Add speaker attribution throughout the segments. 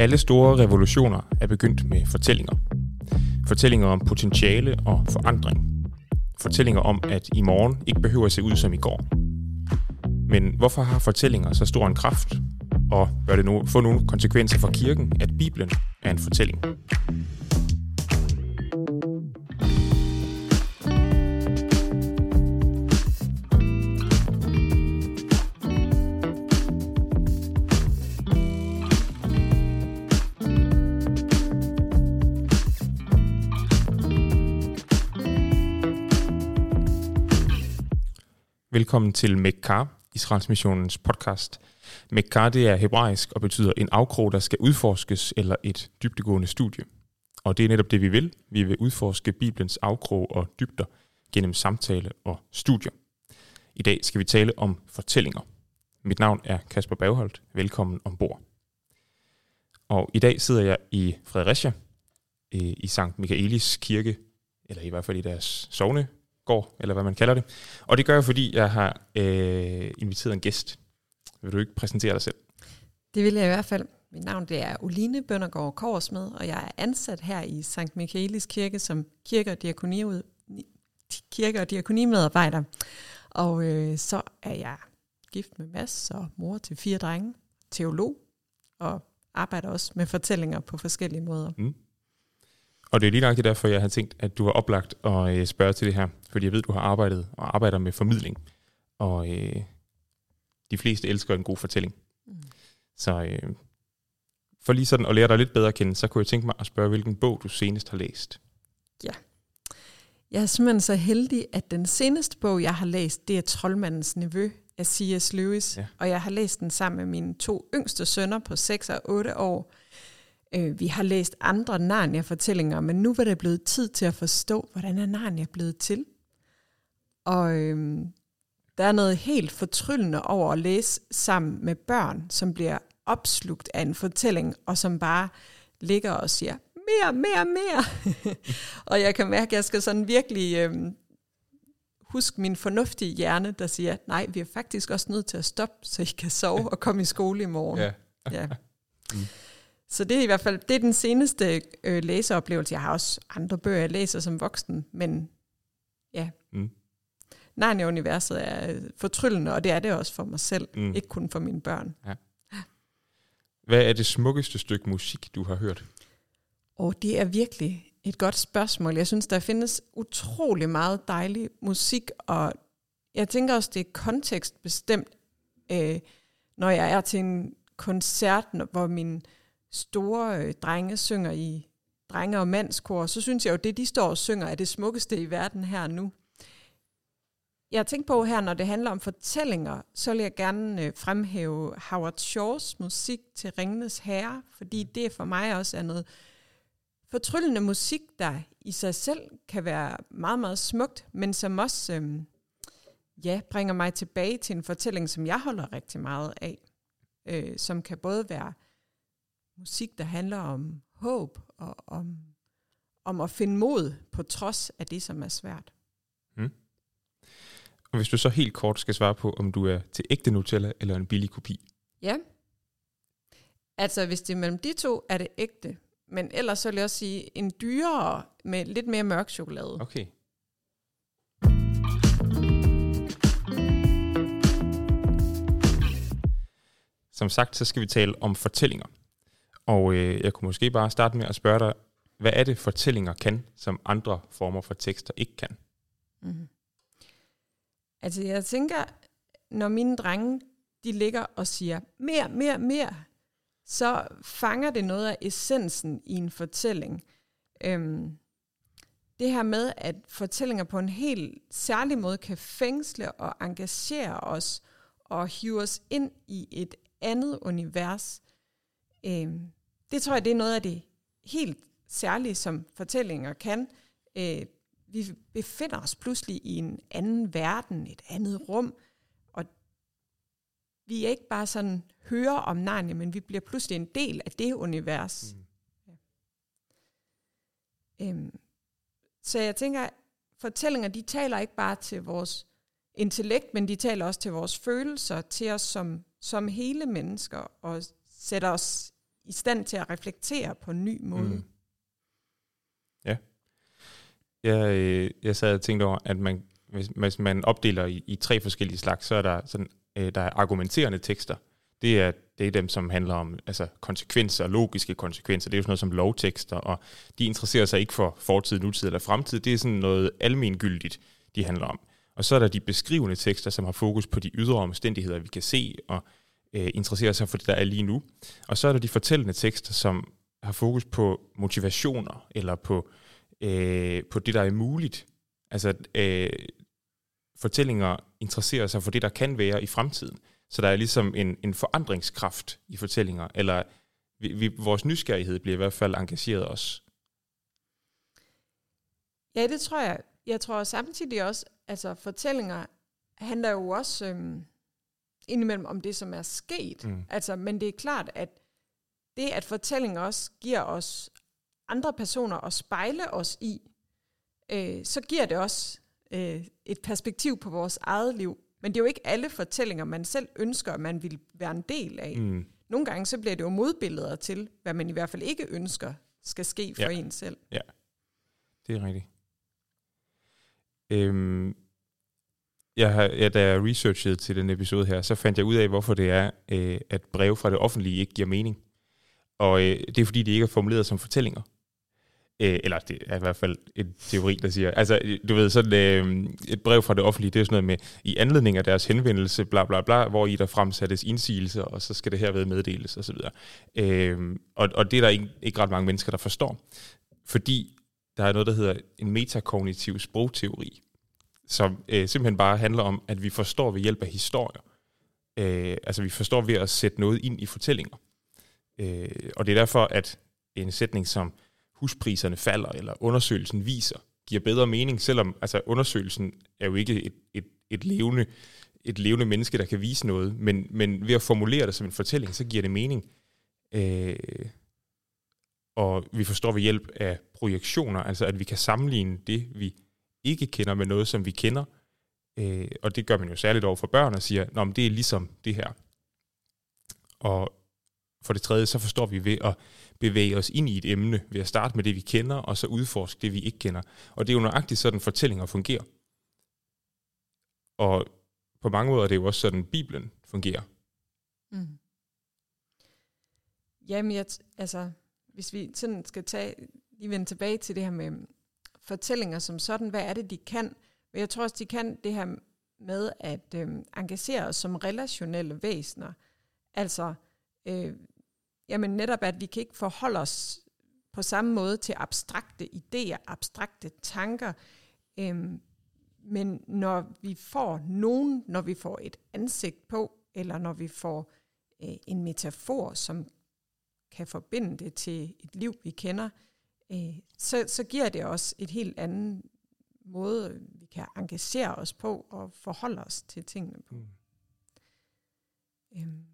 Speaker 1: Alle store revolutioner er begyndt med fortællinger. Fortællinger om potentiale og forandring. Fortællinger om, at i morgen ikke behøver at se ud som i går. Men hvorfor har fortællinger så stor en kraft? Og bør det nu få nogle konsekvenser for kirken, at Bibelen er en fortælling? Velkommen til Mekkar, Israels Missionens podcast. Mekkar det er hebraisk og betyder en afkrog, der skal udforskes, eller et dybdegående studie. Og det er netop det, vi vil. Vi vil udforske Bibelens afkrog og dybder gennem samtale og studier. I dag skal vi tale om fortællinger. Mit navn er Kasper Bagholdt. Velkommen ombord. Og i dag sidder jeg i Fredericia, øh, i Sankt Michaelis kirke, eller i hvert fald i deres sovne går, eller hvad man kalder det. Og det gør jeg, fordi jeg har øh, inviteret en gæst. Vil du ikke præsentere dig selv?
Speaker 2: Det vil jeg i hvert fald. Mit navn det er Oline Bøndergaard Korsmed, og jeg er ansat her i Sankt Michaelis Kirke som kirke- og, diakoni, kirke- og diakonimedarbejder. Og øh, så er jeg gift med Mads og mor til fire drenge, teolog, og arbejder også med fortællinger på forskellige måder. Mm.
Speaker 1: Og det er lige nok derfor, jeg har tænkt, at du har oplagt at øh, spørge til det her. Fordi jeg ved, du har arbejdet og arbejder med formidling. Og øh, de fleste elsker en god fortælling. Mm. Så øh, for lige sådan at lære dig lidt bedre at kende, så kunne jeg tænke mig at spørge, hvilken bog du senest har læst.
Speaker 2: Ja. Jeg er simpelthen så heldig, at den seneste bog, jeg har læst, det er Troldmandens Nevø af C.S. Lewis. Ja. Og jeg har læst den sammen med mine to yngste sønner på 6 og 8 år. Øh, vi har læst andre Narnia-fortællinger, men nu var det blevet tid til at forstå, hvordan er Narnia blevet til. Og øhm, der er noget helt fortryllende over at læse sammen med børn, som bliver opslugt af en fortælling, og som bare ligger og siger, mere, mere, mere. og jeg kan mærke, at jeg skal sådan virkelig øhm, huske min fornuftige hjerne, der siger, nej, vi er faktisk også nødt til at stoppe, så I kan sove og komme i skole i morgen. Ja. ja. Mm. Så det er i hvert fald det er den seneste øh, læseoplevelse. Jeg har også andre bøger, jeg læser som voksen, men ja. Mm. Narnia-universet er fortryllende, og det er det også for mig selv, mm. ikke kun for mine børn. Ja.
Speaker 1: Hvad er det smukkeste stykke musik, du har hørt?
Speaker 2: Og det er virkelig et godt spørgsmål. Jeg synes, der findes utrolig meget dejlig musik, og jeg tænker også, det er kontekstbestemt, øh, når jeg er til en koncert, hvor min store øh, drenge synger i drenge- og mandskor, så synes jeg jo, det de står og synger, er det smukkeste i verden her nu. Jeg har tænkt på her, når det handler om fortællinger, så vil jeg gerne øh, fremhæve Howard Shaws musik til Ringenes Herre, fordi det for mig også er noget fortryllende musik, der i sig selv kan være meget, meget smukt, men som også øh, ja, bringer mig tilbage til en fortælling, som jeg holder rigtig meget af, øh, som kan både være musik, der handler om håb og om, om at finde mod på trods af det, som er svært. Mm.
Speaker 1: Og hvis du så helt kort skal svare på, om du er til ægte Nutella eller en billig kopi?
Speaker 2: Ja. Altså, hvis det er mellem de to, er det ægte. Men ellers så vil jeg også sige en dyrere med lidt mere mørk chokolade.
Speaker 1: Okay. Som sagt, så skal vi tale om fortællinger. Og øh, jeg kunne måske bare starte med at spørge dig, hvad er det fortællinger kan, som andre former for tekster ikke kan? Mm.
Speaker 2: Altså jeg tænker, når mine drenge, de ligger og siger mere, mere, mere, så fanger det noget af essensen i en fortælling. Øhm, det her med, at fortællinger på en helt særlig måde kan fængsle og engagere os og hive os ind i et andet univers. Øhm, det tror jeg, det er noget af det helt særlige, som fortællinger kan. Øh, vi befinder os pludselig i en anden verden, et andet rum, og vi er ikke bare sådan hører om Narnia, men vi bliver pludselig en del af det univers. Mm. Ja. Øhm, så jeg tænker, fortællinger, de taler ikke bare til vores intellekt, men de taler også til vores følelser, til os som, som hele mennesker, og sætter os i stand til at reflektere på en ny måde. Mm.
Speaker 1: Ja. Jeg, øh, jeg sad og tænkte over, at man, hvis, hvis man opdeler i, i tre forskellige slags, så er der, sådan, øh, der er argumenterende tekster. Det er, det er dem, som handler om altså, konsekvenser, logiske konsekvenser. Det er jo sådan noget som lovtekster, og de interesserer sig ikke for fortid, nutid eller fremtid. Det er sådan noget almengyldigt, de handler om. Og så er der de beskrivende tekster, som har fokus på de ydre omstændigheder, vi kan se, og øh, interesserer sig for det, der er lige nu. Og så er der de fortællende tekster, som har fokus på motivationer, eller på, øh, på det, der er muligt. Altså, øh, fortællinger interesserer sig for det, der kan være i fremtiden. Så der er ligesom en, en forandringskraft i fortællinger, eller vi, vi, vores nysgerrighed bliver i hvert fald engageret os.
Speaker 2: Ja, det tror jeg. Jeg tror samtidig også, altså fortællinger handler jo også øhm, indimellem om det, som er sket. Mm. Altså, men det er klart, at det, at fortællinger også giver os andre personer at spejle os i, øh, så giver det også øh, et perspektiv på vores eget liv. Men det er jo ikke alle fortællinger, man selv ønsker, at man vil være en del af. Mm. Nogle gange så bliver det jo modbilleder til, hvad man i hvert fald ikke ønsker skal ske for ja. en selv.
Speaker 1: Ja, det er rigtigt. Øhm, jeg har, ja, da jeg researchede til den episode her, så fandt jeg ud af, hvorfor det er, øh, at breve fra det offentlige ikke giver mening. Og øh, det er fordi, det ikke er formuleret som fortællinger. Øh, eller det er i hvert fald en teori, der siger, altså du ved, sådan øh, et brev fra det offentlige, det er sådan noget med, i anledning af deres henvendelse, bla bla bla, hvor i der fremsættes indsigelser, og så skal det herved meddeles osv. Øh, og, og det er der ikke, ikke ret mange mennesker, der forstår. Fordi der er noget, der hedder en metakognitiv sprogteori, som øh, simpelthen bare handler om, at vi forstår ved hjælp af historier. Øh, altså vi forstår ved at sætte noget ind i fortællinger. Øh, og det er derfor, at en sætning som huspriserne falder, eller undersøgelsen viser, giver bedre mening, selvom altså, undersøgelsen er jo ikke et, et, et, levende, et levende menneske, der kan vise noget, men, men ved at formulere det som en fortælling, så giver det mening. Øh, og vi forstår ved hjælp af projektioner, altså at vi kan sammenligne det, vi ikke kender med noget, som vi kender. Øh, og det gør man jo særligt over for børn og siger, Nå, men det er ligesom det her. Og for det tredje, så forstår vi ved at bevæge os ind i et emne, ved at starte med det, vi kender, og så udforske det, vi ikke kender. Og det er jo nøjagtigt sådan, fortællinger fungerer. Og på mange måder er det jo også sådan, Bibelen fungerer. Mm.
Speaker 2: Jamen, jeg, altså, hvis vi sådan skal tage, lige vende tilbage til det her med fortællinger som sådan, hvad er det, de kan? Men jeg tror også, de kan det her med at øh, engagere os som relationelle væsener. Altså, øh, jamen netop, at vi kan ikke forholde os på samme måde til abstrakte idéer, abstrakte tanker. Øhm, men når vi får nogen, når vi får et ansigt på, eller når vi får øh, en metafor, som kan forbinde det til et liv, vi kender, øh, så, så giver det os et helt andet måde, vi kan engagere os på og forholde os til tingene på. Mm.
Speaker 1: Øhm.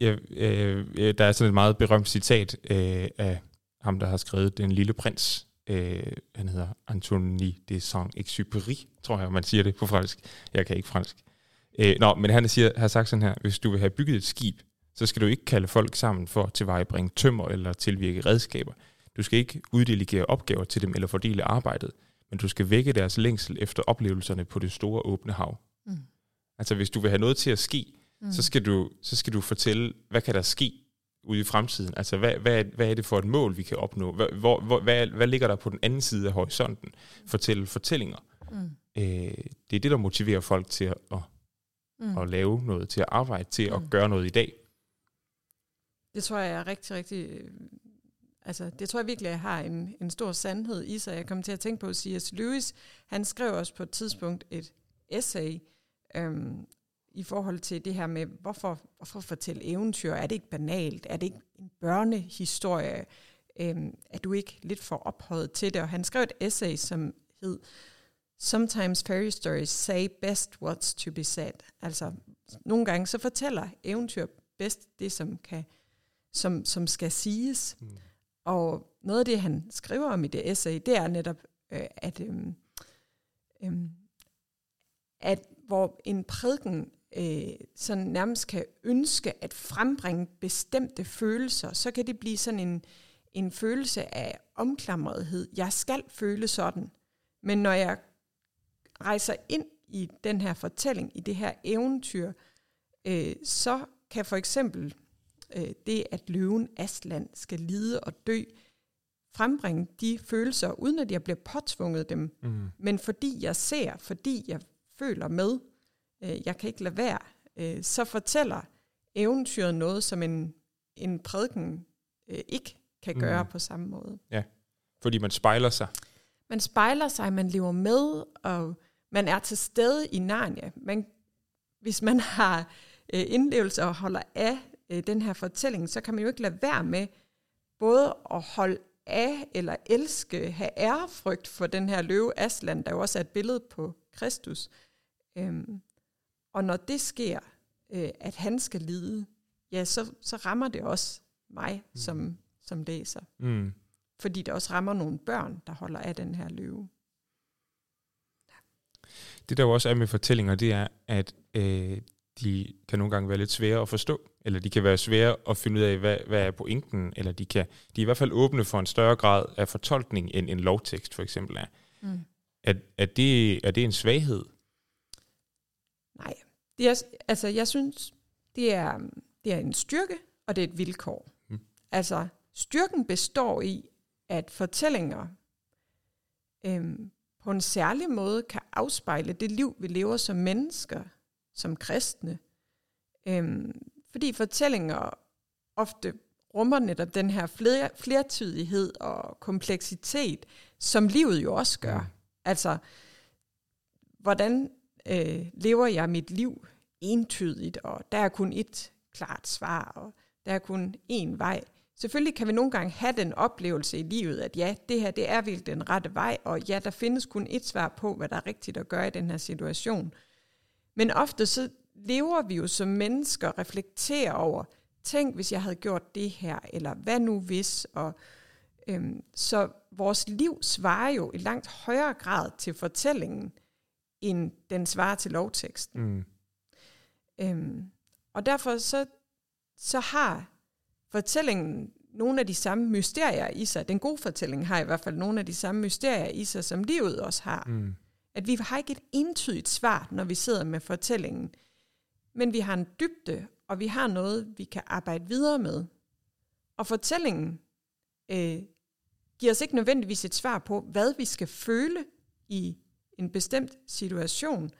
Speaker 1: Ja, øh, øh, der er sådan et meget berømt citat øh, af ham, der har skrevet Den Lille Prins. Øh, han hedder Anthony de Saint-Exupéry, tror jeg, man siger det på fransk. Jeg kan ikke fransk. Øh, nå, men han siger, har sagt sådan her, hvis du vil have bygget et skib, så skal du ikke kalde folk sammen for at tilvejebringe tømmer eller tilvirke redskaber. Du skal ikke uddelegere opgaver til dem eller fordele arbejdet, men du skal vække deres længsel efter oplevelserne på det store åbne hav. Mm. Altså hvis du vil have noget til at ske, mm. så, skal du, så skal du fortælle, hvad kan der ske ude i fremtiden? Altså, hvad, hvad, hvad er det for et mål, vi kan opnå? Hvad, hvor, hvor, hvad, hvad ligger der på den anden side af horisonten? Fortælle fortællinger. Mm. Øh, det er det, der motiverer folk til at, at, mm. at lave noget, til at arbejde, til mm. at gøre noget i dag.
Speaker 2: Det tror jeg er rigtig, rigtig... Øh, altså, det tror jeg virkelig, jeg har en, en stor sandhed i sig. Jeg kom til at tænke på C.S. Lewis. Han skrev også på et tidspunkt et essay øhm, i forhold til det her med, hvorfor, hvorfor fortælle eventyr? Er det ikke banalt? Er det ikke en børnehistorie? Øhm, er du ikke lidt for ophøjet til det? Og han skrev et essay, som hed Sometimes fairy stories say best what's to be said. Altså, nogle gange så fortæller eventyr bedst det, som, kan, som, som skal siges. Mm. Og noget af det, han skriver om i det essay, det er netop, øh, at, øh, øh, at hvor en prædiken øh, sådan nærmest kan ønske at frembringe bestemte følelser, så kan det blive sådan en, en følelse af omklamrethed. Jeg skal føle sådan. Men når jeg rejser ind i den her fortælling, i det her eventyr, øh, så kan for eksempel øh, det, at løven Aslan skal lide og dø, frembringe de følelser, uden at jeg bliver påtvunget dem. Mm. Men fordi jeg ser, fordi jeg føler med, øh, jeg kan ikke lade være, øh, så fortæller eventyret noget, som en, en prædiken øh, ikke kan gøre mm. på samme måde.
Speaker 1: Ja, fordi man spejler sig.
Speaker 2: Man spejler sig, man lever med, og man er til stede i Narnia. Man, hvis man har øh, indlevelse og holder af øh, den her fortælling, så kan man jo ikke lade være med både at holde af eller elske, have ærefrygt for den her løve Aslan, der jo også er et billede på Kristus. Øhm, og når det sker, øh, at han skal lide, ja, så, så rammer det også mig mm. som, som læser. Mm. Fordi det også rammer nogle børn, der holder af den her løve.
Speaker 1: Det der jo også er med fortællinger, det er, at øh, de kan nogle gange være lidt svære at forstå, eller de kan være svære at finde ud af, hvad, hvad er pointen, eller de, kan, de er i hvert fald åbne for en større grad af fortolkning, end en lovtekst for eksempel er. Mm. Er, er, det, er det en svaghed?
Speaker 2: Nej, det er, altså jeg synes, det er, det er en styrke, og det er et vilkår. Mm. Altså, styrken består i, at fortællinger øhm, på en særlig måde kan afspejle det liv, vi lever som mennesker, som kristne. Øhm, fordi fortællinger ofte rummer netop den her fler, flertydighed og kompleksitet, som livet jo også gør. Mm. Altså, hvordan øh, lever jeg mit liv entydigt, og der er kun et klart svar, og der er kun én vej. Selvfølgelig kan vi nogle gange have den oplevelse i livet, at ja, det her det er virkelig den rette vej, og ja, der findes kun et svar på, hvad der er rigtigt at gøre i den her situation. Men ofte så lever vi jo som mennesker, reflekterer over, tænk hvis jeg havde gjort det her, eller hvad nu hvis, og øhm, så vores liv svarer jo i langt højere grad til fortællingen, end den svarer til lovteksten. Mm. Øhm, og derfor så, så har fortællingen nogle af de samme mysterier i sig. Den gode fortælling har i hvert fald nogle af de samme mysterier i sig, som livet også har. Mm. At vi har ikke et entydigt svar, når vi sidder med fortællingen. Men vi har en dybde, og vi har noget, vi kan arbejde videre med. Og fortællingen øh, giver os ikke nødvendigvis et svar på, hvad vi skal føle i en bestemt situation.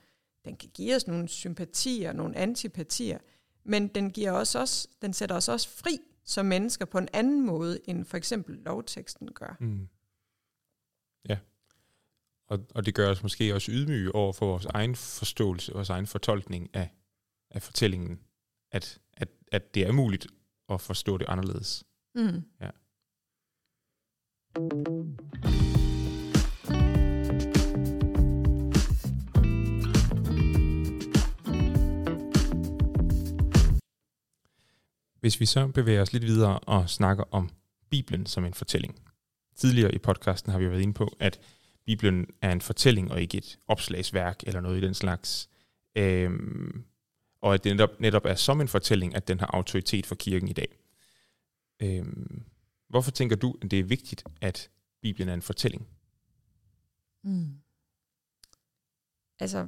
Speaker 2: Den kan give os nogle sympatier, nogle antipatier, men den, giver os også, den sætter os også fri som mennesker på en anden måde, end for eksempel lovteksten gør. Mm.
Speaker 1: Og, og det gør os måske også ydmyge over for vores egen forståelse, vores egen fortolkning af, af fortællingen, at, at, at det er muligt at forstå det anderledes. Mm. Ja. Hvis vi så bevæger os lidt videre og snakker om Bibelen som en fortælling. Tidligere i podcasten har vi været inde på, at Bibelen er en fortælling og ikke et opslagsværk eller noget i den slags. Øhm, og at det netop, netop er som en fortælling, at den har autoritet for kirken i dag. Øhm, hvorfor tænker du, at det er vigtigt, at Bibelen er en fortælling? Mm.
Speaker 2: Altså,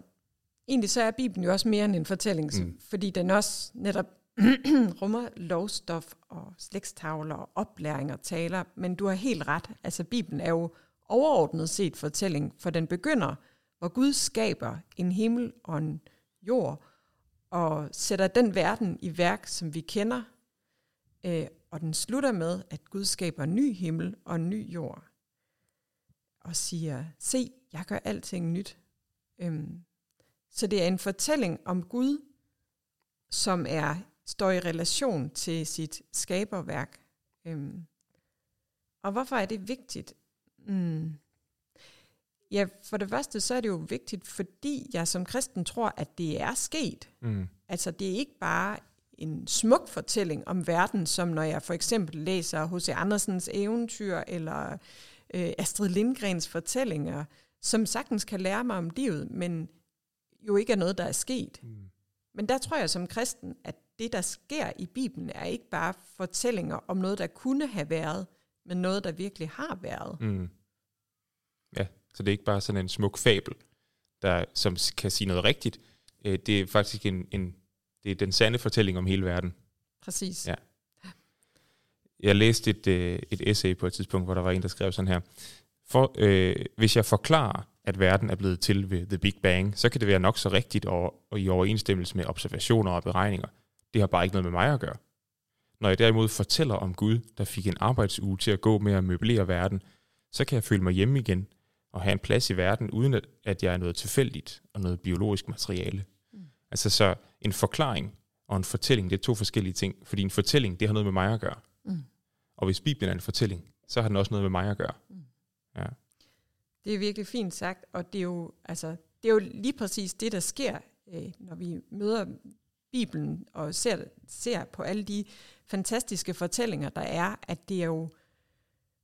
Speaker 2: egentlig så er Bibelen jo også mere end en fortælling, mm. fordi den også netop rummer lovstof og slægtstavler og oplæring og taler, men du har helt ret. Altså Bibelen er jo overordnet set fortælling, for den begynder, hvor Gud skaber en himmel og en jord, og sætter den verden i værk, som vi kender, øh, og den slutter med, at Gud skaber en ny himmel og en ny jord, og siger, se, jeg gør alting nyt. Øhm, så det er en fortælling om Gud, som er står i relation til sit skaberværk. Øhm, og hvorfor er det vigtigt? Mm. Ja, for det første så er det jo vigtigt, fordi jeg som kristen tror, at det er sket. Mm. Altså det er ikke bare en smuk fortælling om verden, som når jeg for eksempel læser H.C. Andersens eventyr, eller øh, Astrid Lindgrens fortællinger, som sagtens kan lære mig om livet, men jo ikke er noget, der er sket. Mm. Men der tror jeg som kristen, at det, der sker i Bibelen, er ikke bare fortællinger om noget, der kunne have været, men noget, der virkelig har været.
Speaker 1: Mm. Så det er ikke bare sådan en smuk fabel, der, som kan sige noget rigtigt. Øh, det er faktisk en, en, det er den sande fortælling om hele verden.
Speaker 2: Præcis.
Speaker 1: Ja. Jeg læste et, øh, et essay på et tidspunkt, hvor der var en, der skrev sådan her. For, øh, hvis jeg forklarer, at verden er blevet til ved The Big Bang, så kan det være nok så rigtigt og, og i overensstemmelse med observationer og beregninger. Det har bare ikke noget med mig at gøre. Når jeg derimod fortæller om Gud, der fik en arbejdsuge til at gå med at møblere verden, så kan jeg føle mig hjemme igen og have en plads i verden, uden at, at jeg er noget tilfældigt og noget biologisk materiale. Mm. Altså så en forklaring og en fortælling, det er to forskellige ting, fordi en fortælling, det har noget med mig at gøre. Mm. Og hvis Bibelen er en fortælling, så har den også noget med mig at gøre. Mm. Ja.
Speaker 2: Det er virkelig fint sagt, og det er jo, altså, det er jo lige præcis det, der sker, øh, når vi møder Bibelen og ser, ser på alle de fantastiske fortællinger, der er, at det er jo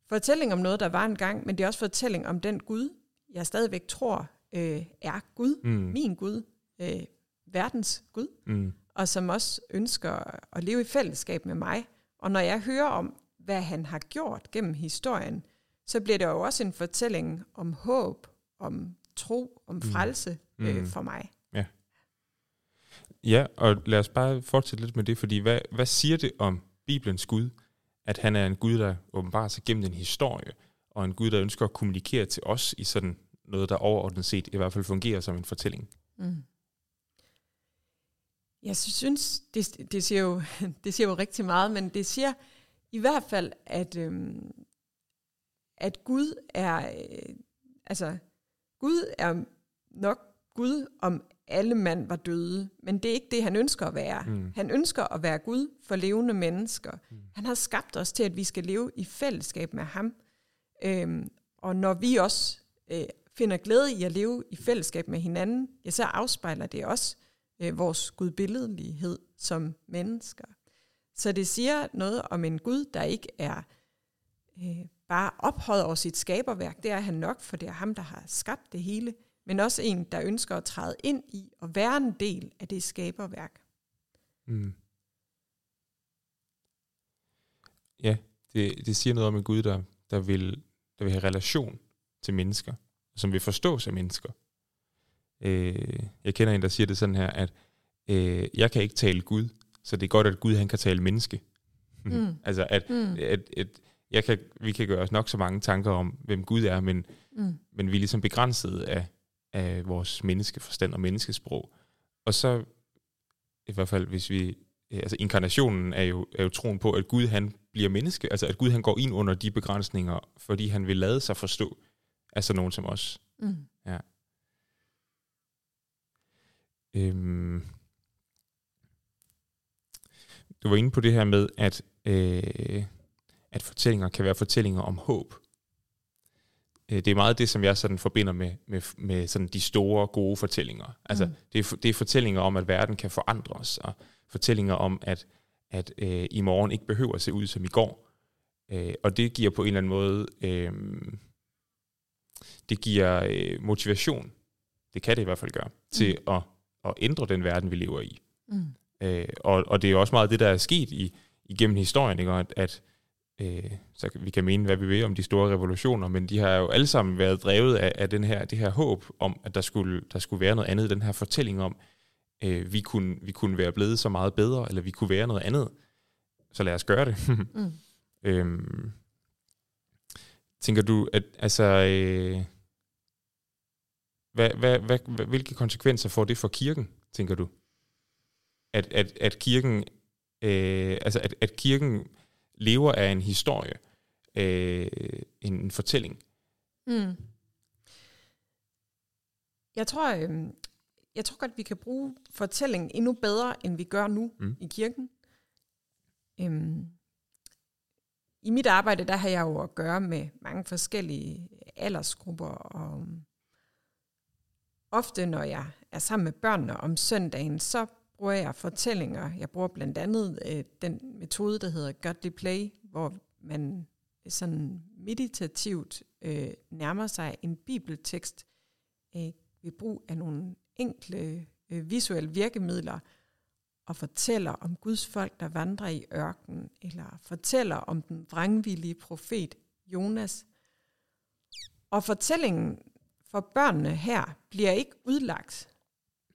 Speaker 2: fortælling om noget, der var engang, men det er også fortælling om den Gud, jeg stadigvæk tror øh, er Gud, mm. min Gud, øh, verdens Gud, mm. og som også ønsker at leve i fællesskab med mig. Og når jeg hører om, hvad han har gjort gennem historien, så bliver det jo også en fortælling om håb, om tro, om mm. frelse mm. øh, for mig.
Speaker 1: Ja. ja, og lad os bare fortsætte lidt med det, fordi hvad, hvad siger det om Bibelens Gud, at han er en Gud, der åbenbart sig gennem en historie, og en Gud, der ønsker at kommunikere til os i sådan noget, der overordnet set i hvert fald fungerer som en fortælling? Mm.
Speaker 2: Jeg synes, det, det, siger jo, det siger jo rigtig meget, men det siger i hvert fald, at, øhm, at Gud er, øh, altså, Gud er nok Gud, om alle mand var døde, men det er ikke det, han ønsker at være. Mm. Han ønsker at være Gud for levende mennesker. Mm. Han har skabt os til, at vi skal leve i fællesskab med ham. Øhm, og når vi også øh, finder glæde i at leve i fællesskab med hinanden, ja, så afspejler det også øh, vores gudbilledelighed som mennesker. Så det siger noget om en Gud, der ikke er øh, bare ophøjet over sit skaberværk. Det er han nok, for det er ham, der har skabt det hele. Men også en, der ønsker at træde ind i og være en del af det skaberværk. Mm.
Speaker 1: Ja, det, det siger noget om en Gud, der, der, vil, der vil have relation til mennesker, som vil forstå sig mennesker. Øh, jeg kender en, der siger det sådan her, at øh, jeg kan ikke tale Gud, så det er godt, at Gud han kan tale menneske. Mm. altså, at, mm. at, at jeg kan, vi kan gøre os nok så mange tanker om, hvem Gud er, men, mm. men vi er ligesom begrænset af, af vores menneskeforstand og menneskesprog. Og så, i hvert fald hvis vi, altså inkarnationen er jo, er jo troen på, at Gud han bliver menneske, altså at Gud han går ind under de begrænsninger, fordi han vil lade sig forstå af sådan nogen som os. Mm. Ja. Øhm, du var inde på det her med, at, øh, at fortællinger kan være fortællinger om håb. Øh, det er meget det, som jeg sådan forbinder med, med, med sådan de store, gode fortællinger. Altså, mm. det, er, det er fortællinger om, at verden kan forandres, og fortællinger om, at, at øh, i morgen ikke behøver at se ud som i går. Øh, og det giver på en eller anden måde, øh, det giver øh, motivation, det kan det i hvert fald gøre, mm. til at, at ændre den verden, vi lever i. Mm. Øh, og, og det er også meget det, der er sket i, igennem historien, ikke? at, at øh, så vi kan mene, hvad vi vil om de store revolutioner, men de har jo alle sammen været drevet af, af den her, det her håb om, at der skulle, der skulle være noget andet, den her fortælling om, øh, vi, kunne, vi kunne være blevet så meget bedre, eller vi kunne være noget andet. Så lad os gøre det. mm. øhm, tænker du, at altså, øh, hvad, hvad, hvad, hvilke konsekvenser får det for kirken, tænker du? At, at, at kirken, øh, altså at, at kirken lever af en historie, øh, en, en fortælling. Mm.
Speaker 2: Jeg tror, øh, jeg tror godt, vi kan bruge fortællingen endnu bedre, end vi gør nu mm. i kirken. Øhm, I mit arbejde, der har jeg jo at gøre med mange forskellige aldersgrupper, og ofte når jeg er sammen med børnene om søndagen, så bruger jeg fortællinger. Jeg bruger blandt andet øh, den metode, der hedder Godly Play, hvor man øh, sådan meditativt øh, nærmer sig en bibeltekst øh, ved brug af nogle enkle øh, visuelle virkemidler, og fortæller om Guds folk, der vandrer i ørkenen, eller fortæller om den vrangvillige profet Jonas. Og fortællingen for børnene her bliver ikke udlagt,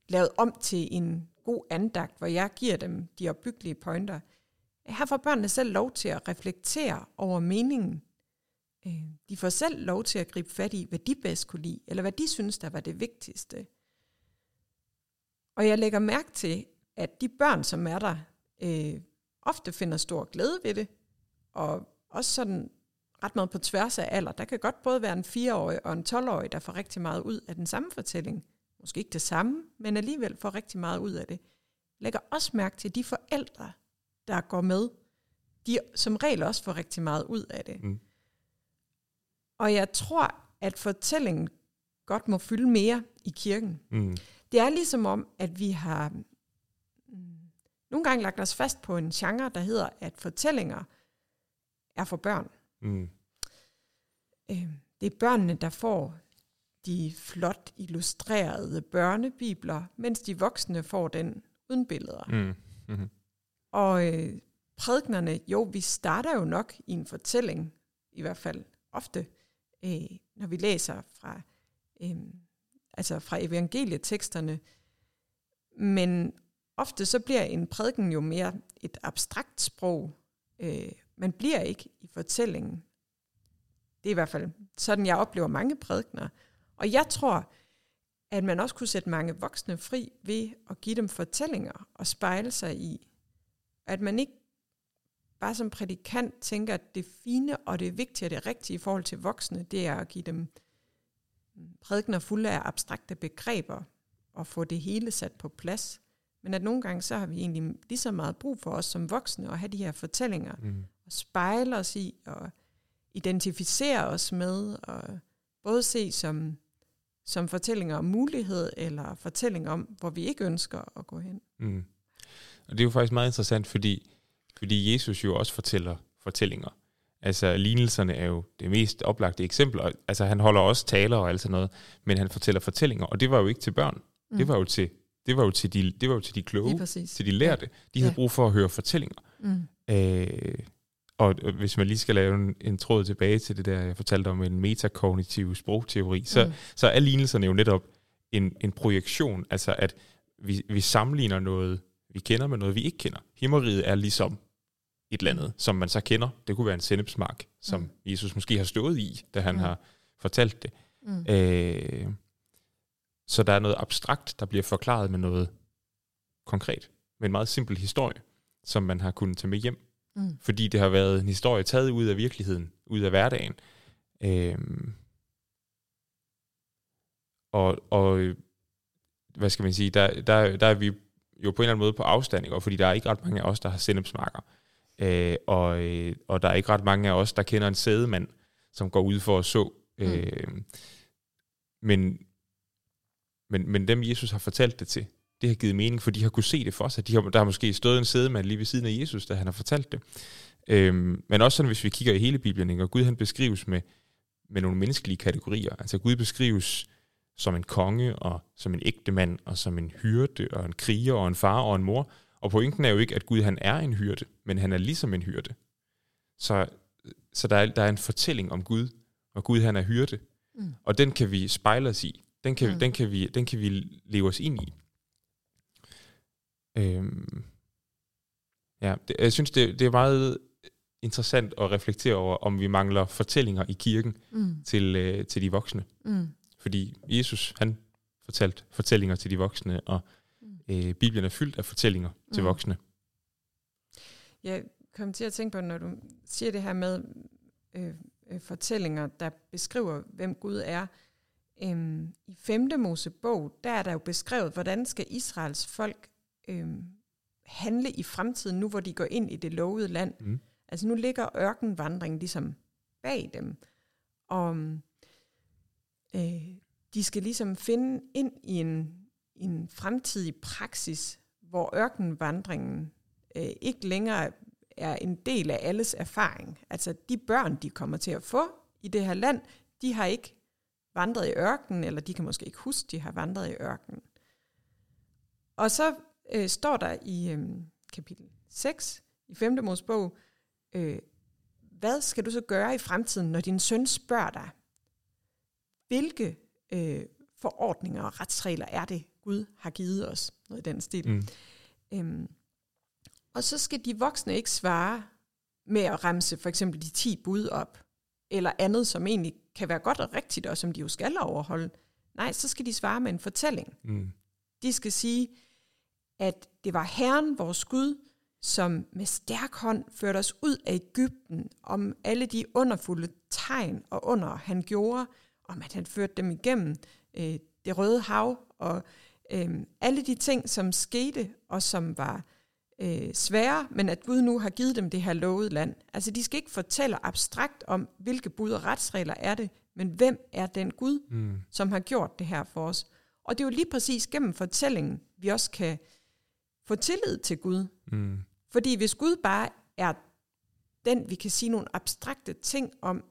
Speaker 2: lavet om til en god andagt, hvor jeg giver dem de opbyggelige pointer. Her får børnene selv lov til at reflektere over meningen. Øh, de får selv lov til at gribe fat i, hvad de bedst kunne lide, eller hvad de synes, der var det vigtigste. Og jeg lægger mærke til, at de børn, som er der, øh, ofte finder stor glæde ved det, og også sådan ret meget på tværs af alder. Der kan godt både være en 4-årig og en 12-årig, der får rigtig meget ud af den samme fortælling. Måske ikke det samme, men alligevel får rigtig meget ud af det. Lægger også mærke til de forældre, der går med. De som regel også får rigtig meget ud af det. Mm. Og jeg tror, at fortællingen godt må fylde mere i kirken. Mm. Det er ligesom om, at vi har mm, nogle gange lagt os fast på en genre, der hedder, at fortællinger er for børn. Mm. Øh, det er børnene, der får de flot illustrerede børnebibler, mens de voksne får den uden billeder. Mm. Mm-hmm. Og øh, prædiknerne, jo, vi starter jo nok i en fortælling, i hvert fald ofte, øh, når vi læser fra, øh, altså fra evangelieteksterne. Men ofte så bliver en prædiken jo mere et abstrakt sprog. Øh, man bliver ikke i fortællingen. Det er i hvert fald sådan, jeg oplever mange prædikner. Og jeg tror, at man også kunne sætte mange voksne fri ved at give dem fortællinger og spejle sig i, at man ikke bare som prædikant tænker, at det fine og det vigtige og det rigtige i forhold til voksne, det er at give dem prædikner fulde af abstrakte begreber og få det hele sat på plads. Men at nogle gange, så har vi egentlig lige så meget brug for os som voksne at have de her fortællinger, mm. og spejle os i, og identificere os med, og både se som, som fortællinger om mulighed, eller fortællinger om, hvor vi ikke ønsker at gå hen. Mm.
Speaker 1: Og det er jo faktisk meget interessant, fordi, fordi Jesus jo også fortæller fortællinger. Altså lignelserne er jo det mest oplagte eksempel. Altså han holder også taler og alt sådan noget, men han fortæller fortællinger, og det var jo ikke til børn. Mm. Det var jo til det var jo til de, det var jo til de kloge, til de lærte. De havde ja. brug for at høre fortællinger. Mm. Øh, og hvis man lige skal lave en, en tråd tilbage til det der, jeg fortalte om en metakognitiv sprogteori, så, mm. så er lignelserne jo netop en, en projektion, altså at vi, vi sammenligner noget, vi kender med noget, vi ikke kender. Himmeriget er ligesom et eller andet, som man så kender. Det kunne være en sennepsmark, som mm. Jesus måske har stået i, da han mm. har fortalt det. Mm. Øh, så der er noget abstrakt, der bliver forklaret med noget konkret. Med en meget simpel historie, som man har kunnet tage med hjem. Mm. Fordi det har været en historie taget ud af virkeligheden, ud af hverdagen. Øhm, og, og hvad skal man sige, der, der, der er vi jo på en eller anden måde på afstand, og fordi der er ikke ret mange af os, der har sennepsmarker. Øh, og, øh, og der er ikke ret mange af os, der kender en sædemand, som går ud for at så. Mm. Øh, men, men, men dem, Jesus har fortalt det til, det har givet mening, for de har kunne se det for sig. De har, der har måske stået en sædemand lige ved siden af Jesus, da han har fortalt det. Øhm, men også sådan, hvis vi kigger i hele Bibelen, ikke? og Gud han beskrives med, med nogle menneskelige kategorier. Altså Gud beskrives som en konge, og som en ægte mand, og som en hyrde, og en kriger, og en far, og en mor. Og pointen er jo ikke, at Gud han er en hyrde, men han er ligesom en hyrde. Så, så der, er, der er en fortælling om Gud, og Gud han er hyrde. Mm. Og den kan vi spejle os i. Den kan, mm. den, kan vi, den kan vi leve os ind i. Øhm, ja, det, jeg synes, det, det er meget interessant at reflektere over, om vi mangler fortællinger i kirken mm. til, øh, til de voksne. Mm. Fordi Jesus, han fortalte fortællinger til de voksne, og mm. øh, Bibelen er fyldt af fortællinger mm. til voksne.
Speaker 2: Jeg kom til at tænke på, når du siger det her med øh, øh, fortællinger, der beskriver, hvem Gud er. Øhm, I 5. Mosebog, der er der jo beskrevet, hvordan skal Israels folk øh, handle i fremtiden, nu hvor de går ind i det lovede land. Mm. Altså nu ligger ørkenvandringen ligesom bag dem, og øh, de skal ligesom finde ind i en, en fremtidig praksis, hvor ørkenvandringen øh, ikke længere er en del af alles erfaring. Altså de børn, de kommer til at få i det her land, de har ikke vandret i ørkenen, eller de kan måske ikke huske, de har vandret i ørkenen. Og så øh, står der i øh, kapitel 6 i 5. Mosebog, øh, hvad skal du så gøre i fremtiden, når din søn spørger dig, hvilke øh, forordninger og retsregler er det, Gud har givet os? Noget i den stil. Mm. Øhm, og så skal de voksne ikke svare med at remse for eksempel de 10 bud op, eller andet, som egentlig kan være godt og rigtigt, og som de jo skal overholde. Nej, så skal de svare med en fortælling. Mm. De skal sige, at det var Herren, vores Gud, som med stærk hånd førte os ud af Ægypten, om alle de underfulde tegn og under, han gjorde, om at han førte dem igennem øh, det røde hav, og øh, alle de ting, som skete, og som var øh, svære, men at Gud nu har givet dem det her lovede land. Altså de skal ikke fortælle abstrakt om, hvilke bud og retsregler er det, men hvem er den Gud, mm. som har gjort det her for os. Og det er jo lige præcis gennem fortællingen, vi også kan få tillid til Gud. Mm. Fordi hvis Gud bare er den, vi kan sige nogle abstrakte ting om,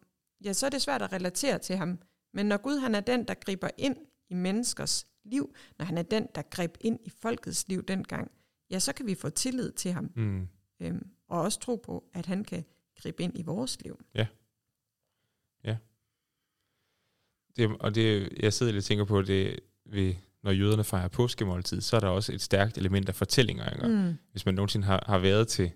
Speaker 2: ja, så er det svært at relatere til ham. Men når Gud han er den, der griber ind i menneskers liv, når han er den, der greb ind i folkets liv dengang, ja, så kan vi få tillid til ham. Mm. Øhm, og også tro på, at han kan gribe ind i vores liv.
Speaker 1: Ja. Ja. Det, og det, jeg sidder lidt og tænker på, det ved, når jøderne fejrer påskemåltid, så er der også et stærkt element af fortællinger. Ikke? Mm. Hvis man nogensinde har, har været til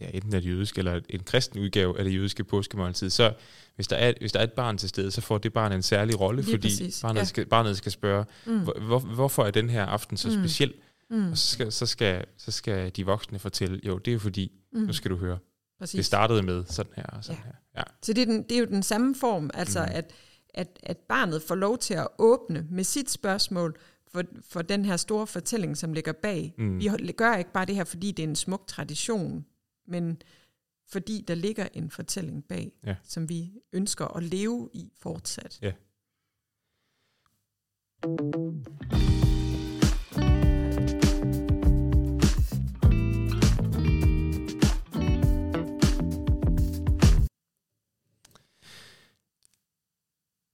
Speaker 1: ja, enten det jødiske eller en kristen udgave af det jødiske påskemåltid, så hvis der, er, hvis der er et barn til stede, så får det barn en særlig rolle, Lige fordi barnet, ja. skal, barnet skal spørge, mm. hvor, hvorfor er den her aften så mm. speciel? Mm. Og så skal, så, skal, så skal de voksne fortælle, jo, det er jo fordi, mm. nu skal du høre, Præcis. det startede med sådan her og sådan ja. her.
Speaker 2: Ja. Så det er, den, det er jo den samme form, altså mm. at, at, at barnet får lov til at åbne med sit spørgsmål, for, for den her store fortælling, som ligger bag. Mm. Vi gør ikke bare det her, fordi det er en smuk tradition, men fordi der ligger en fortælling bag, ja. som vi ønsker at leve i fortsat. Ja.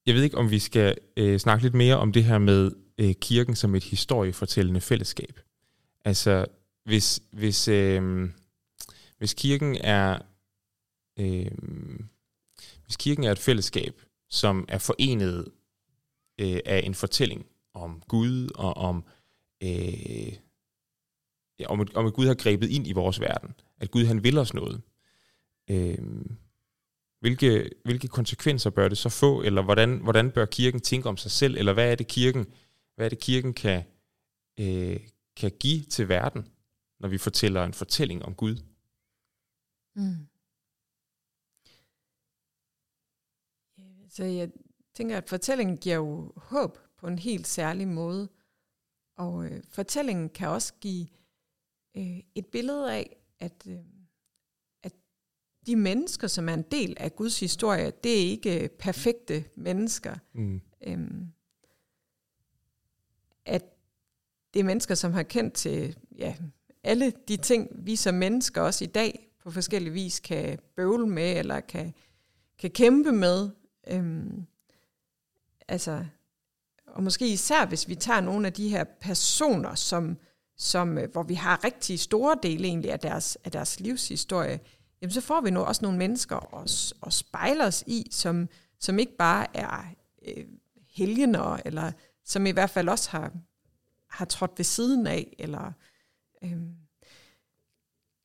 Speaker 1: Jeg ved ikke, om vi skal øh, snakke lidt mere om det her med øh, kirken som et historiefortællende fællesskab. Altså, hvis, hvis, øh, hvis kirken er øh, hvis kirken er et fællesskab, som er forenet øh, af en fortælling om Gud og om, øh, ja, om, om at Gud har grebet ind i vores verden, at Gud han vil os noget. Øh, hvilke, hvilke konsekvenser bør det så få, eller hvordan, hvordan bør kirken tænke om sig selv, eller hvad er det kirken, hvad er det kirken kan, øh, kan give til verden, når vi fortæller en fortælling om Gud? Mm.
Speaker 2: Så jeg tænker, at fortællingen giver jo håb på en helt særlig måde. Og øh, fortællingen kan også give øh, et billede af, at, øh, at de mennesker, som er en del af Guds historie, det er ikke perfekte mennesker. Mm. Øhm, at det er mennesker, som har kendt til ja, alle de ting, vi som mennesker også i dag på forskellige vis kan bøvle med, eller kan, kan kæmpe med. Øhm, altså, og måske især hvis vi tager nogle af de her personer, som, som, øh, hvor vi har rigtig store dele egentlig af deres, af deres livshistorie, jamen så får vi nu også nogle mennesker at, at spejle os i, som, som ikke bare er øh, helgener, eller som i hvert fald også har, har trådt ved siden af, eller øh,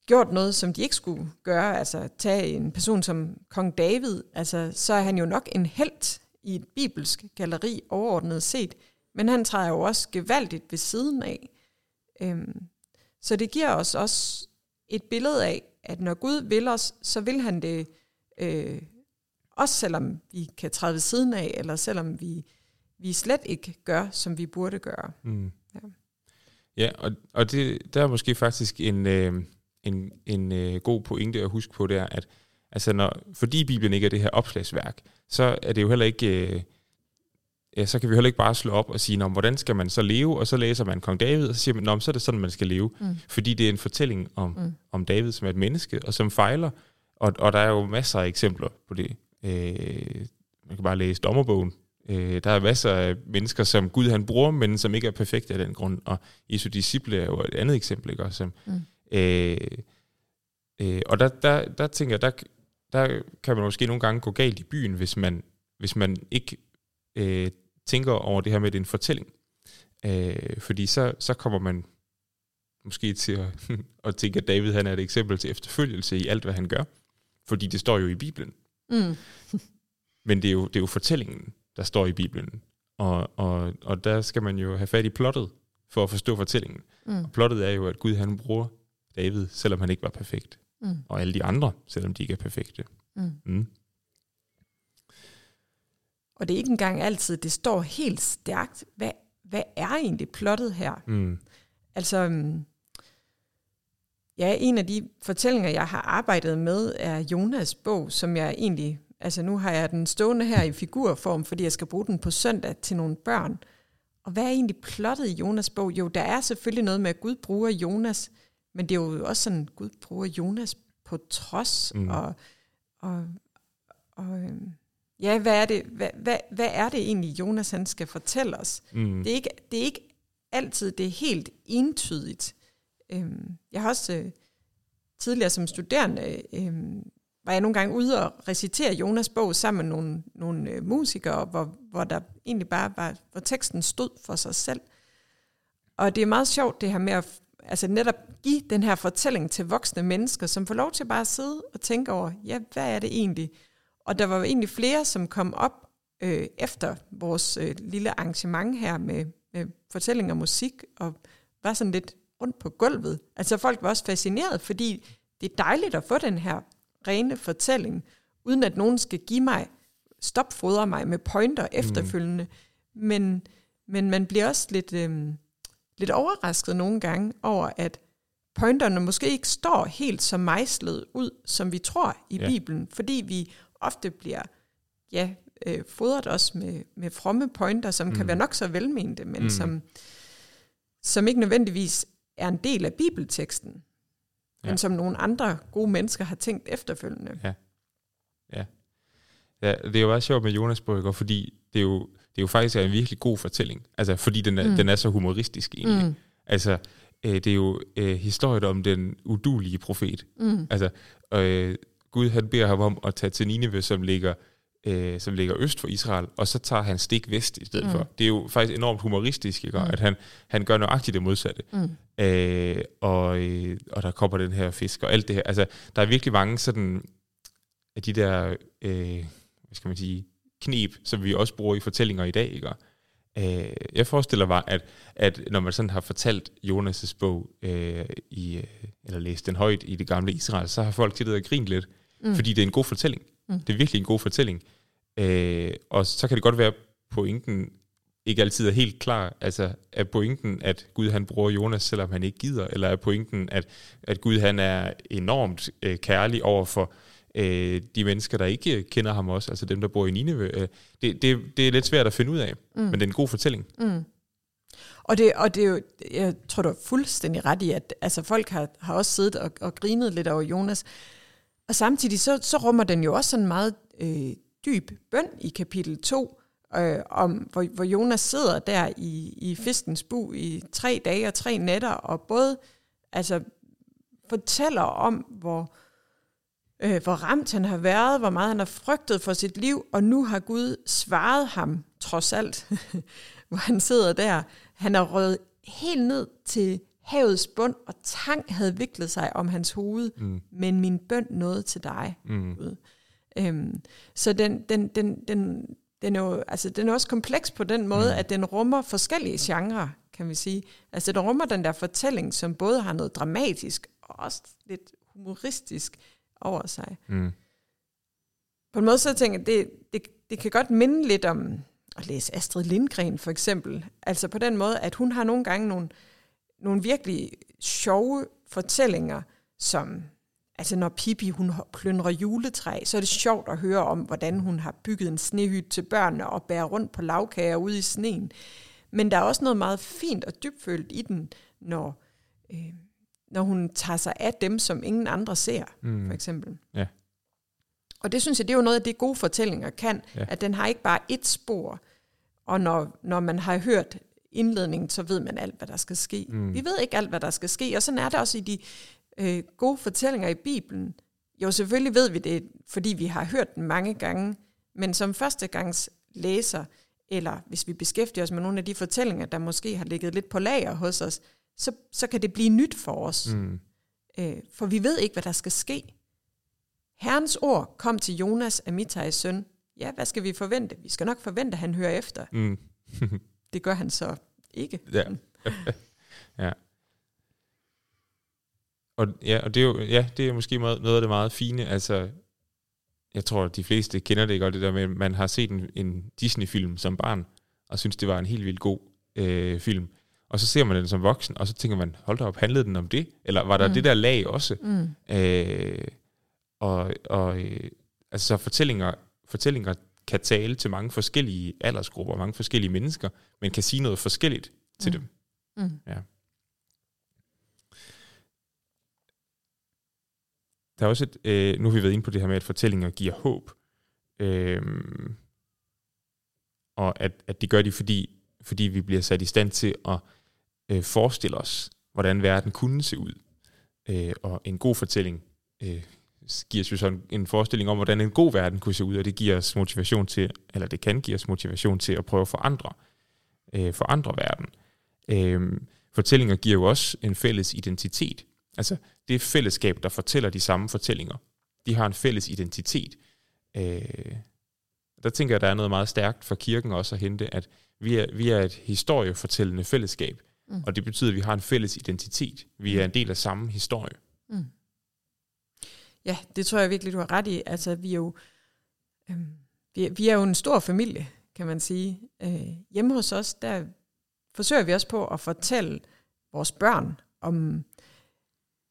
Speaker 2: gjort noget, som de ikke skulle gøre, altså tage en person som kong David, altså så er han jo nok en held i et bibelsk galleri overordnet set, men han træder jo også gevaldigt ved siden af. Øhm, så det giver os også et billede af, at når Gud vil os, så vil han det, øh, også selvom vi kan træde ved siden af, eller selvom vi, vi slet ikke gør, som vi burde gøre. Mm.
Speaker 1: Ja, ja og, og det, der er måske faktisk en... Øh en, en øh, god pointe at huske på, det er, at altså når, fordi Bibelen ikke er det her opslagsværk, så er det jo heller ikke... Øh, ja, så kan vi heller ikke bare slå op og sige, hvordan skal man så leve? Og så læser man kong David, og så siger man, så er det sådan, man skal leve. Mm. Fordi det er en fortælling om, mm. om David, som er et menneske, og som fejler. Og, og der er jo masser af eksempler på det. Øh, man kan bare læse dommerbogen Øh, der er masser af mennesker, som Gud han bruger, men som ikke er perfekte af den grund. Og Jesu disciple er jo et andet eksempel, ikke? Også, som, mm. øh, øh, og der, der, der tænker jeg, der, der kan man måske nogle gange gå galt i byen, hvis man, hvis man ikke øh, tænker over det her med, at det er en fortælling. Øh, fordi så, så kommer man måske til at, at tænke, at David han er et eksempel til efterfølgelse i alt, hvad han gør. Fordi det står jo i Bibelen. Mm. Men det er, jo, det er jo fortællingen, der står i Bibelen. Og, og, og der skal man jo have fat i plottet, for at forstå fortællingen. Mm. Og plottet er jo, at Gud han bruger David, selvom han ikke var perfekt. Mm. Og alle de andre, selvom de ikke er perfekte. Mm. Mm.
Speaker 2: Og det er ikke engang altid, det står helt stærkt, hvad, hvad er egentlig plottet her? Mm. Altså, øhm, ja, en af de fortællinger, jeg har arbejdet med, er Jonas bog, som jeg egentlig, altså nu har jeg den stående her i figurform, fordi jeg skal bruge den på søndag til nogle børn. Og hvad er egentlig plottet i Jonas bog? Jo, der er selvfølgelig noget med, at Gud bruger Jonas, men det er jo også sådan, at Gud bruger Jonas på trods, mm. og, og, og øhm, ja, hvad er, det, hvad, hvad, hvad er det egentlig, Jonas han skal fortælle os? Mm. Det, er ikke, det er ikke altid det er helt entydigt. Øhm, jeg har også øh, tidligere som studerende, øh, var jeg nogle gange ude og recitere Jonas bog sammen med nogle, nogle øh, musikere, hvor, hvor der egentlig bare var, hvor teksten stod for sig selv. Og det er meget sjovt det her med at altså netop give den her fortælling til voksne mennesker, som får lov til bare at sidde og tænke over, ja, hvad er det egentlig? Og der var egentlig flere, som kom op øh, efter vores øh, lille arrangement her med, med fortælling og musik, og var sådan lidt rundt på gulvet. Altså folk var også fascineret, fordi det er dejligt at få den her rene fortælling, uden at nogen skal give mig, stopfodre mig med pointer mm. efterfølgende. Mm. Men, men man bliver også lidt, øh, lidt overrasket nogle gange over, at pointerne måske ikke står helt så mejslet ud, som vi tror i ja. Bibelen, fordi vi ofte bliver ja, øh, fodret også med, med fromme pointer, som mm. kan være nok så velmente, men mm. som, som ikke nødvendigvis er en del af bibelteksten, ja. men som nogle andre gode mennesker har tænkt efterfølgende.
Speaker 1: Ja. Ja. ja det er jo også sjovt med Jonas Brygger, fordi det er jo, det er jo faktisk en virkelig god fortælling, altså fordi den er, mm. den er så humoristisk egentlig. Mm. Altså, øh, det er jo øh, historien om den udulige profet. Mm. Altså, øh, Gud han beder ham om at tage til Nineve, som ligger øh, som ligger øst for Israel, og så tager han stik vest i stedet mm. for. Det er jo faktisk enormt humoristisk, ikke? Mm. at han, han gør nøjagtigt det modsatte. Mm. Øh, og, øh, og der kommer den her fisk og alt det her. Altså, der er virkelig mange sådan af de der, øh, hvad skal man sige, knep, som vi også bruger i fortællinger i dag. Ikke? Øh, jeg forestiller mig, at, at når man sådan har fortalt Jonas' bog, øh, i, eller læst den højt i det gamle Israel, så har folk siddet og grint lidt, mm. fordi det er en god fortælling. Mm. Det er virkelig en god fortælling. Øh, og så kan det godt være, pointen ikke altid er helt klar. Altså, er pointen, at Gud han bruger Jonas, selvom han ikke gider? Eller er pointen, at, at Gud han er enormt øh, kærlig over for øh, de mennesker, der ikke kender ham også, altså dem, der bor i Nineve? Øh, det, det, det er lidt svært at finde ud af, mm. men det er en god fortælling. Mm.
Speaker 2: Og det, og det er jo, jeg tror, du er fuldstændig ret i, at altså, folk har, har også siddet og, og grinet lidt over Jonas. Og samtidig så, så rummer den jo også sådan meget øh, dyb bøn i kapitel 2, øh, om, hvor, hvor Jonas sidder der i, i fiskens bu i tre dage og tre nætter, og både altså, fortæller om, hvor, øh, hvor ramt han har været, hvor meget han har frygtet for sit liv, og nu har Gud svaret ham, trods alt, hvor han sidder der. Han har røget helt ned til havets bund, og tang havde viklet sig om hans hoved, mm. men min bøn nåede til dig, mm. Gud. Øhm, så den, den, den, den, den, er jo, altså, den er også kompleks på den måde, mm. at den rummer forskellige genrer, kan vi sige. Altså den rummer den der fortælling, som både har noget dramatisk og også lidt humoristisk over sig. Mm. På en måde så tænker jeg, det, det, det kan godt minde lidt om at læse Astrid Lindgren for eksempel. Altså på den måde, at hun har nogle gange nogle, nogle virkelig sjove fortællinger, som altså når Pippi hun plyndrer juletræ, så er det sjovt at høre om, hvordan hun har bygget en snehyt til børnene og bærer rundt på lavkager ude i sneen. Men der er også noget meget fint og dybfølt i den, når, øh, når hun tager sig af dem, som ingen andre ser, mm. for eksempel. Ja. Og det synes jeg, det er jo noget af det gode fortællinger kan, ja. at den har ikke bare et spor, Og når, når man har hørt indledningen, så ved man alt, hvad der skal ske. Mm. Vi ved ikke alt, hvad der skal ske, og sådan er det også i de øh, gode fortællinger i Bibelen. Jo, selvfølgelig ved vi det, fordi vi har hørt den mange gange, men som førstegangs læser, eller hvis vi beskæftiger os med nogle af de fortællinger, der måske har ligget lidt på lager hos os, så, så kan det blive nyt for os. Mm. Øh, for vi ved ikke, hvad der skal ske. Herrens ord kom til Jonas, Amitais søn. Ja, hvad skal vi forvente? Vi skal nok forvente, at han hører efter. Mm. det gør han så ikke.
Speaker 1: Ja. ja. Og, ja, og det er jo ja, det er måske noget af det meget fine. Altså, jeg tror, at de fleste kender det godt, det der med, at man har set en, en Disney-film som barn, og synes, det var en helt vildt god øh, film. Og så ser man den som voksen, og så tænker man, hold da op, handlede den om det? Eller var der mm. det der lag også? Mm. Øh, og og øh, altså fortællinger, fortællinger kan tale til mange forskellige aldersgrupper, mange forskellige mennesker, men kan sige noget forskelligt til mm. dem. Mm. Ja. Der er også et, øh, nu har vi været inde på det her med, at fortællinger giver håb. Øh, og at, at det gør de, fordi, fordi vi bliver sat i stand til at øh, forestille os, hvordan verden kunne se ud. Øh, og en god fortælling øh, giver os jo sådan en forestilling om, hvordan en god verden kunne se ud, og det giver os motivation til, eller det kan give os motivation til at prøve at forandre, øh, forandre verden. Øh, fortællinger giver jo også en fælles identitet. Altså, det fællesskab, der fortæller de samme fortællinger. De har en fælles identitet. Øh, der tænker jeg, der er noget meget stærkt for kirken også at hente, at vi er, vi er et historiefortællende fællesskab, mm. og det betyder, at vi har en fælles identitet. Vi er en del af samme historie. Mm.
Speaker 2: Ja, det tror jeg virkelig, du har ret i. Altså, vi er jo, øh, vi, er, vi er jo en stor familie, kan man sige. Øh, hjemme hos os, der forsøger vi også på at fortælle vores børn om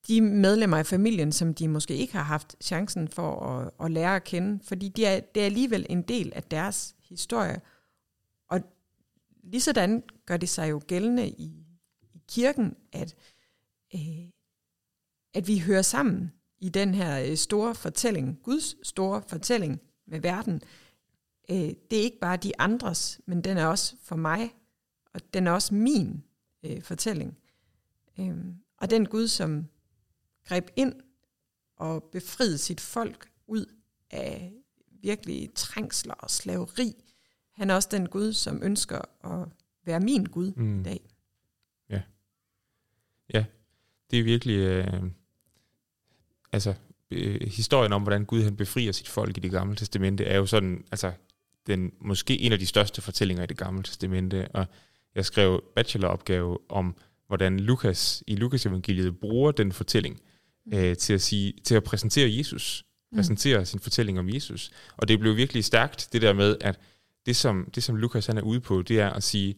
Speaker 2: de medlemmer af familien, som de måske ikke har haft chancen for at, at lære at kende, fordi de er, det er alligevel en del af deres historie. Og lige sådan gør det sig jo gældende i, i kirken, at, øh, at vi hører sammen i den her øh, store fortælling, Guds store fortælling med verden. Øh, det er ikke bare de andres, men den er også for mig, og den er også min øh, fortælling. Øh, og den Gud, som greb ind og befriede sit folk ud af virkelig trængsler og slaveri. Han er også den Gud, som ønsker at være min Gud mm. i dag.
Speaker 1: Ja. Ja, det er virkelig... Øh, altså, øh, historien om, hvordan Gud han befrier sit folk i det gamle testamente, er jo sådan, altså, den, måske en af de største fortællinger i det gamle testamente, og jeg skrev bacheloropgave om, hvordan Lukas i Lukas evangeliet bruger den fortælling øh, til, at sige, til at præsentere Jesus, mm. præsentere sin fortælling om Jesus. Og det blev virkelig stærkt, det der med, at det som, det som Lukas han er ude på, det er at sige,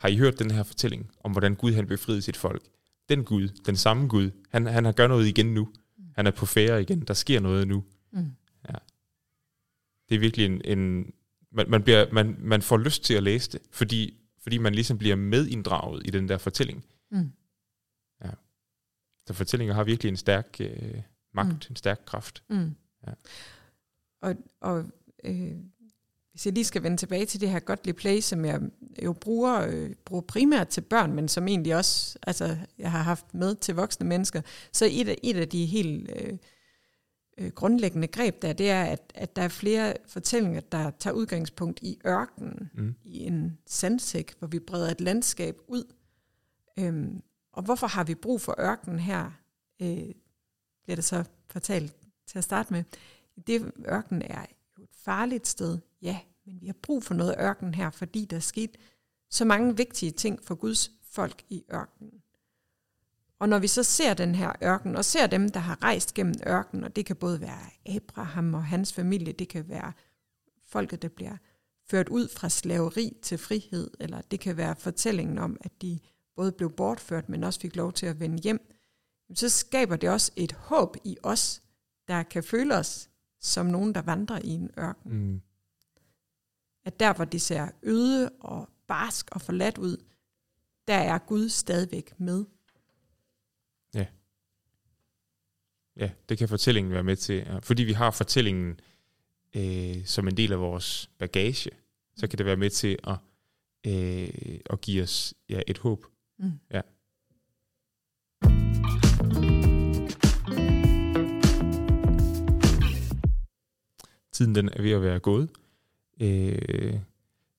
Speaker 1: har I hørt den her fortælling om, hvordan Gud han befriede sit folk? Den Gud, den samme Gud, han, han har gjort noget igen nu. Han er på færre igen. Der sker noget nu. Mm. Ja. Det er virkelig en... en man, man, bliver, man, man får lyst til at læse det, fordi, fordi man ligesom bliver medinddraget i den der fortælling. Mm. Ja. Så fortællinger har virkelig en stærk øh, magt, mm. en stærk kraft. Mm. Ja.
Speaker 2: Og, og øh, hvis jeg lige skal vende tilbage til det her Godly Play, som jeg jo bruger, øh, bruger primært til børn, men som egentlig også altså, jeg har haft med til voksne mennesker, så et af, et af de helt øh, øh, grundlæggende greb der, det er, at, at der er flere fortællinger, der tager udgangspunkt i ørkenen, mm. i en sandsæk, hvor vi breder et landskab ud. Øhm, og hvorfor har vi brug for ørkenen her? Øh, bliver det så fortalt til at starte med. Det ørken er jo et farligt sted, ja, men vi har brug for noget ørken her, fordi der er sket så mange vigtige ting for Guds folk i ørkenen. Og når vi så ser den her ørken, og ser dem, der har rejst gennem ørkenen, og det kan både være Abraham og hans familie, det kan være folket, der bliver ført ud fra slaveri til frihed, eller det kan være fortællingen om, at de både blev bortført, men også fik lov til at vende hjem, så skaber det også et håb i os, der kan føle os som nogen, der vandrer i en ørken. Mm at der, hvor det ser øde og barsk og forladt ud, der er Gud stadigvæk med.
Speaker 1: Ja. Ja, det kan fortællingen være med til. Fordi vi har fortællingen øh, som en del af vores bagage, så kan det være med til at øh, og give os ja, et håb. Mm. Ja. Tiden den er ved at være gået. Øh,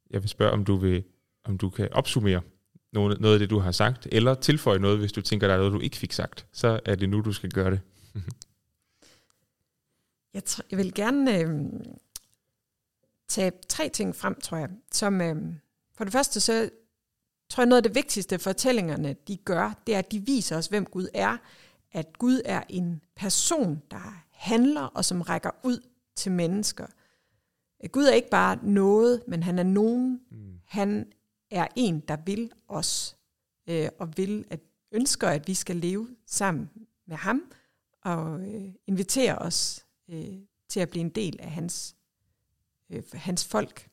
Speaker 1: jeg vil spørge, om du vil, om du kan opsummere noget, noget af det, du har sagt, eller tilføje noget, hvis du tænker, der er noget, du ikke fik sagt. Så er det nu, du skal gøre det.
Speaker 2: jeg, jeg vil gerne øh, tage tre ting frem, tror jeg. Som, øh, for det første, så tror jeg, noget af det vigtigste fortællingerne, de gør, det er, at de viser os, hvem Gud er. At Gud er en person, der handler og som rækker ud til mennesker. Gud er ikke bare noget, men han er nogen. Mm. Han er en, der vil os, øh, og vil at ønsker, at vi skal leve sammen med ham, og øh, inviterer os øh, til at blive en del af hans, øh, hans folk.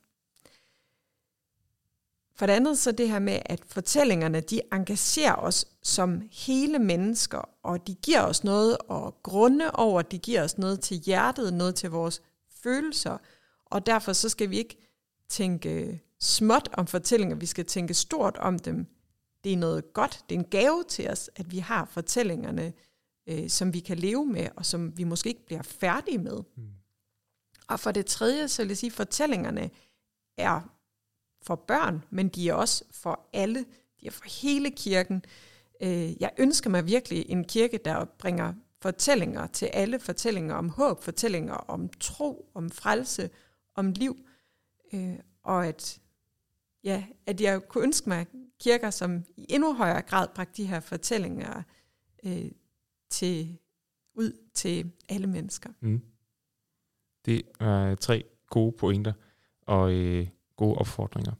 Speaker 2: For det andet så det her med, at fortællingerne, de engagerer os som hele mennesker, og de giver os noget at grunde over, de giver os noget til hjertet, noget til vores følelser, og derfor så skal vi ikke tænke småt om fortællinger, vi skal tænke stort om dem. Det er noget godt, det er en gave til os, at vi har fortællingerne, øh, som vi kan leve med, og som vi måske ikke bliver færdige med. Mm. Og for det tredje, så vil jeg sige, at fortællingerne er for børn, men de er også for alle. De er for hele kirken. Øh, jeg ønsker mig virkelig en kirke, der bringer fortællinger til alle. Fortællinger om håb, fortællinger om tro, om frelse, om liv. Øh, og at, ja, at jeg kunne ønske mig kirker, som i endnu højere grad bragte de her fortællinger øh, til, ud til alle mennesker. Mm.
Speaker 1: Det er tre gode pointer og øh, gode opfordringer.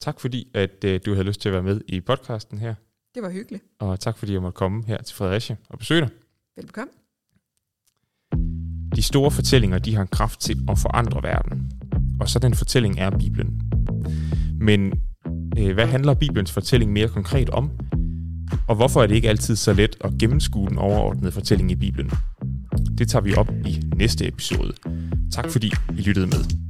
Speaker 1: Tak fordi, at øh, du havde lyst til at være med i podcasten her.
Speaker 2: Det var hyggeligt.
Speaker 1: Og tak fordi jeg måtte komme her til Fredericia og besøge dig.
Speaker 2: Velbekomme.
Speaker 1: De store fortællinger, de har kraft til at forandre verden. Og så den fortælling er Bibelen. Men øh, hvad handler Bibelens fortælling mere konkret om? Og hvorfor er det ikke altid så let at gennemskue den overordnede fortælling i Bibelen? Det tager vi op i næste episode. Tak fordi I lyttede med.